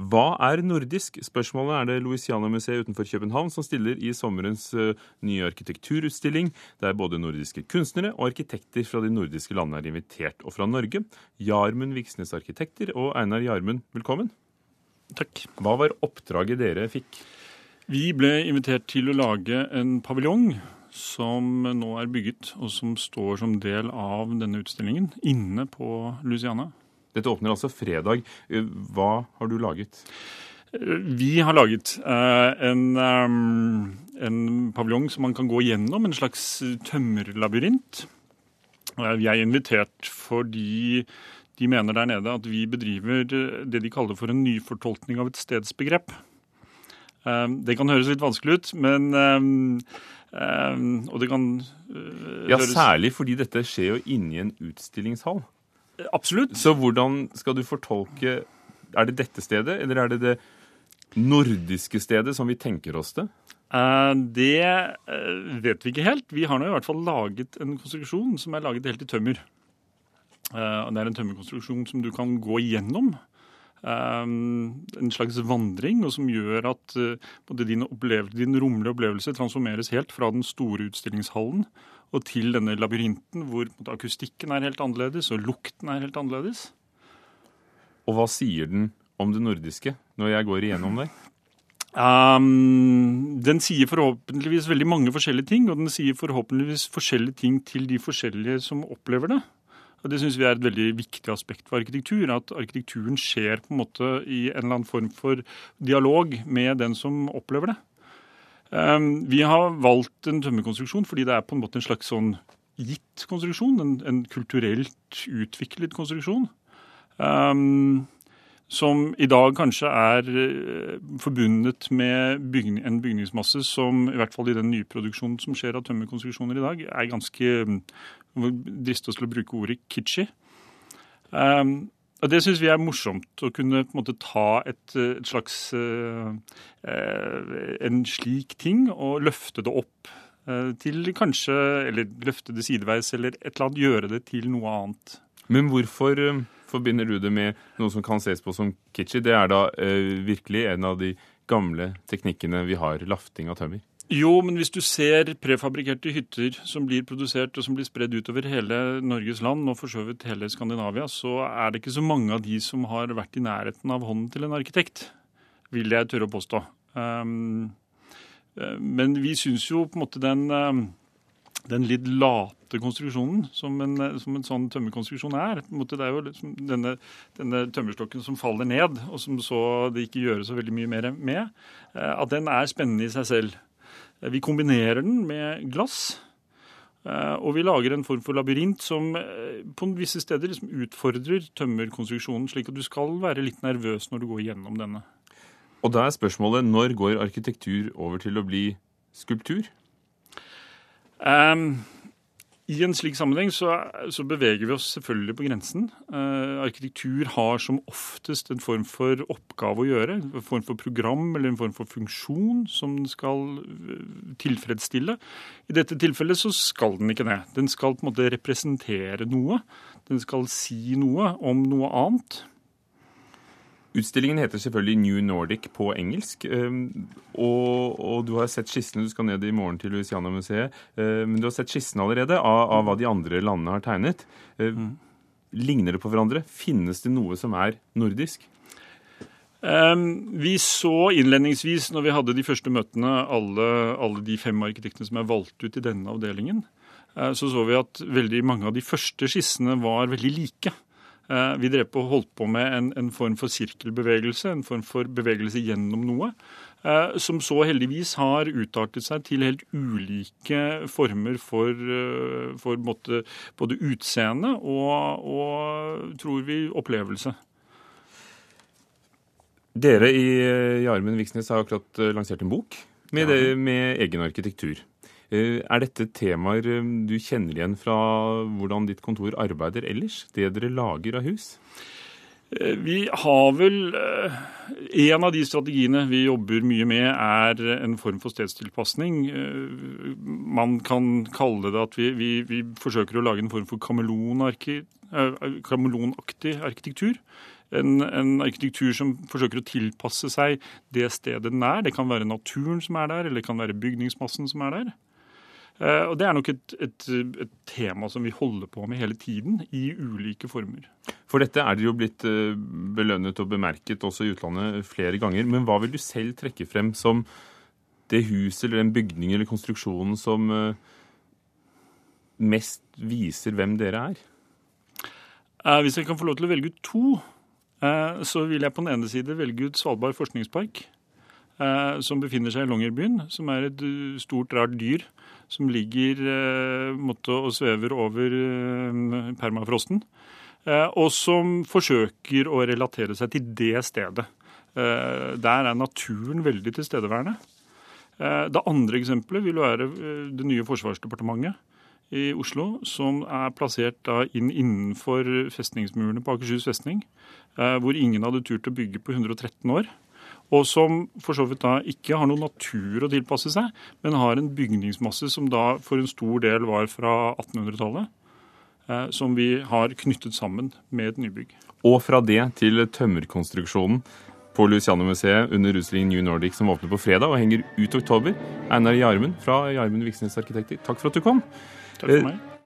Hva er nordisk? Spørsmålet er det Louisiana-museet utenfor København som stiller i sommerens uh, nye arkitekturutstilling, der både nordiske kunstnere og arkitekter fra de nordiske landene er invitert, og fra Norge. Jarmund Viksnes Arkitekter og Einar Jarmund, velkommen. Takk. Hva var oppdraget dere fikk? Vi ble invitert til å lage en paviljong som nå er bygget, og som står som del av denne utstillingen inne på Louisiana. Dette åpner altså fredag. Eh, hva har du laget? Vi har laget eh, en, eh, en paviljong som man kan gå gjennom, en slags tømmerlabyrint. Vi er invitert fordi de mener der nede at vi bedriver det de kaller for en nyfortolkning av et stedsbegrep. Det kan høres litt vanskelig ut, men Og det kan Ja, særlig fordi dette skjer jo inni en utstillingshall. Absolutt. Så hvordan skal du fortolke Er det dette stedet, eller er det det nordiske stedet som vi tenker oss det? Uh, det uh, vet vi ikke helt. Vi har nå i hvert fall laget en konstruksjon som er laget helt i tømmer. Uh, det er en tømmerkonstruksjon som du kan gå igjennom. En slags vandring, og som gjør at både din, din rommelige opplevelse transformeres helt fra den store utstillingshallen og til denne labyrinten hvor akustikken er helt annerledes og lukten er helt annerledes. Og hva sier den om det nordiske når jeg går igjennom det? Um, den sier forhåpentligvis veldig mange forskjellige ting, og den sier forhåpentligvis forskjellige ting til de forskjellige som opplever det. Det syns vi er et veldig viktig aspekt for arkitektur. At arkitekturen skjer på en måte i en eller annen form for dialog med den som opplever det. Ehm, vi har valgt en tømmerkonstruksjon fordi det er på en måte en slags sånn gitt konstruksjon. En, en kulturelt utviklet konstruksjon. Um, som i dag kanskje er eh, forbundet med bygning, en bygningsmasse som i hvert fall i den nyproduksjonen som skjer av tømmerkonstruksjoner i dag, er ganske Driste oss til å bruke ordet kitschy. Um, og Det syns vi er morsomt, å kunne på en måte ta et, et slags uh, En slik ting og løfte det opp uh, til kanskje Eller løfte det sideveis, eller et eller annet, gjøre det til noe annet. Men hvorfor uh, forbinder du det med noe som kan ses på som kitschy? Det er da virkelig en av de gamle teknikkene vi har, lafting av tømmer? Jo, men hvis du ser prefabrikkerte hytter som blir produsert og som blir spredd utover hele Norges land, og for så vidt hele Skandinavia, så er det ikke så mange av de som har vært i nærheten av hånden til en arkitekt, vil jeg tørre å påstå. Um, eh, men vi syns jo på en måte den, um, den litt late konstruksjonen som en, som en sånn tømmerkonstruksjon er måte Det er jo liksom denne, denne tømmerstokken som faller ned, og som så det ikke gjøres så veldig mye mer med, eh, at den er spennende i seg selv. Vi kombinerer den med glass. Eh, og vi lager en form for labyrint som eh, på visse steder liksom utfordrer tømmerkonstruksjonen, slik at du skal være litt nervøs når du går gjennom denne. Og da er spørsmålet når går arkitektur over til å bli skulptur? Um, i en slik sammenheng så, så, beveger vi oss selvfølgelig på grensen. Eh, arkitektur har som oftest en form for oppgave å gjøre. En form for program eller en form for funksjon som den skal eh, tilfredsstille. I dette tilfellet så skal den ikke det. Den skal på en måte representere noe. Den skal si noe om noe annet. Utstillingen heter selvfølgelig New Nordic på engelsk. Ehm, og, og, du har sett skissene. Du skal ned i morgen til Louisiana-museet. Ehm, men du har sett skissene allerede av, av, hva de andre landene har tegnet. Ehm, mm. Ligner det på hverandre? Finnes det noe som er nordisk? Um, vi så innledningsvis, når vi hadde de første møtene, alle, alle de fem arkitektene som er valgt ut i denne avdelingen, uh, så så vi at veldig mange av de første skissene var veldig like. Eh, vi drev på, holdt på med en, en, form for sirkelbevegelse, en form for bevegelse gjennom noe. Eh, som så heldigvis har utartet seg til helt ulike former for, eh, for måtte, både utseende og, og, tror vi, opplevelse. Dere i Jarmen Viksnes har akkurat lansert en bok med, det, med egen arkitektur. Eh, er dette temaer eh, du kjenner igjen fra hvordan ditt kontor arbeider ellers? Det dere lager av hus? Eh, vi har vel En av de strategiene vi jobber mye med, er en form for stedstilpasning. Man kan kalle det at vi, vi, vi forsøker å lage en form for kameleonaktig arkitektur. en, en, arkitektur som forsøker å tilpasse seg det stedet den er. Det kan være naturen som er der, eller det kan være bygningsmassen som er der. Eh, og Det er nok et, et, et, tema som vi holder på med hele tiden, i ulike former. For dette er det jo blitt eh, belønnet og bemerket også i utlandet flere ganger. Men hva vil du selv trekke frem som det huset eller den bygningen eller konstruksjonen som eh, mest viser hvem dere er? Hvis jeg kan få lov til å velge ut to, så vil jeg på den ene side velge ut Svalbard forskningspark, som befinner seg i Longyearbyen, som er et eh, stort, rart dyr som ligger måtte, og svever over permafrosten. Og som forsøker å relatere seg til det stedet. Der er naturen veldig tilstedeværende. Det andre eksempelet vil være det nye Forsvarsdepartementet i Oslo, som er plassert inn innenfor festningsmurene på Akershus festning. Eh, hvor ingen hadde turt å bygge på 113 år. Og som for så vidt da ikke har noen natur å tilpasse seg, men har en bygningsmasse som da for en stor del var fra 1800-tallet. Eh, som vi har knyttet sammen med et nybygg. Og fra det til tømmerkonstruksjonen på Luciano-museet under utstillingen New Nordic som åpner på fredag og henger ut oktober. Einar Jarmund fra Jarmund Viksnes Arkitekter, takk for at du kom. Takk for meg.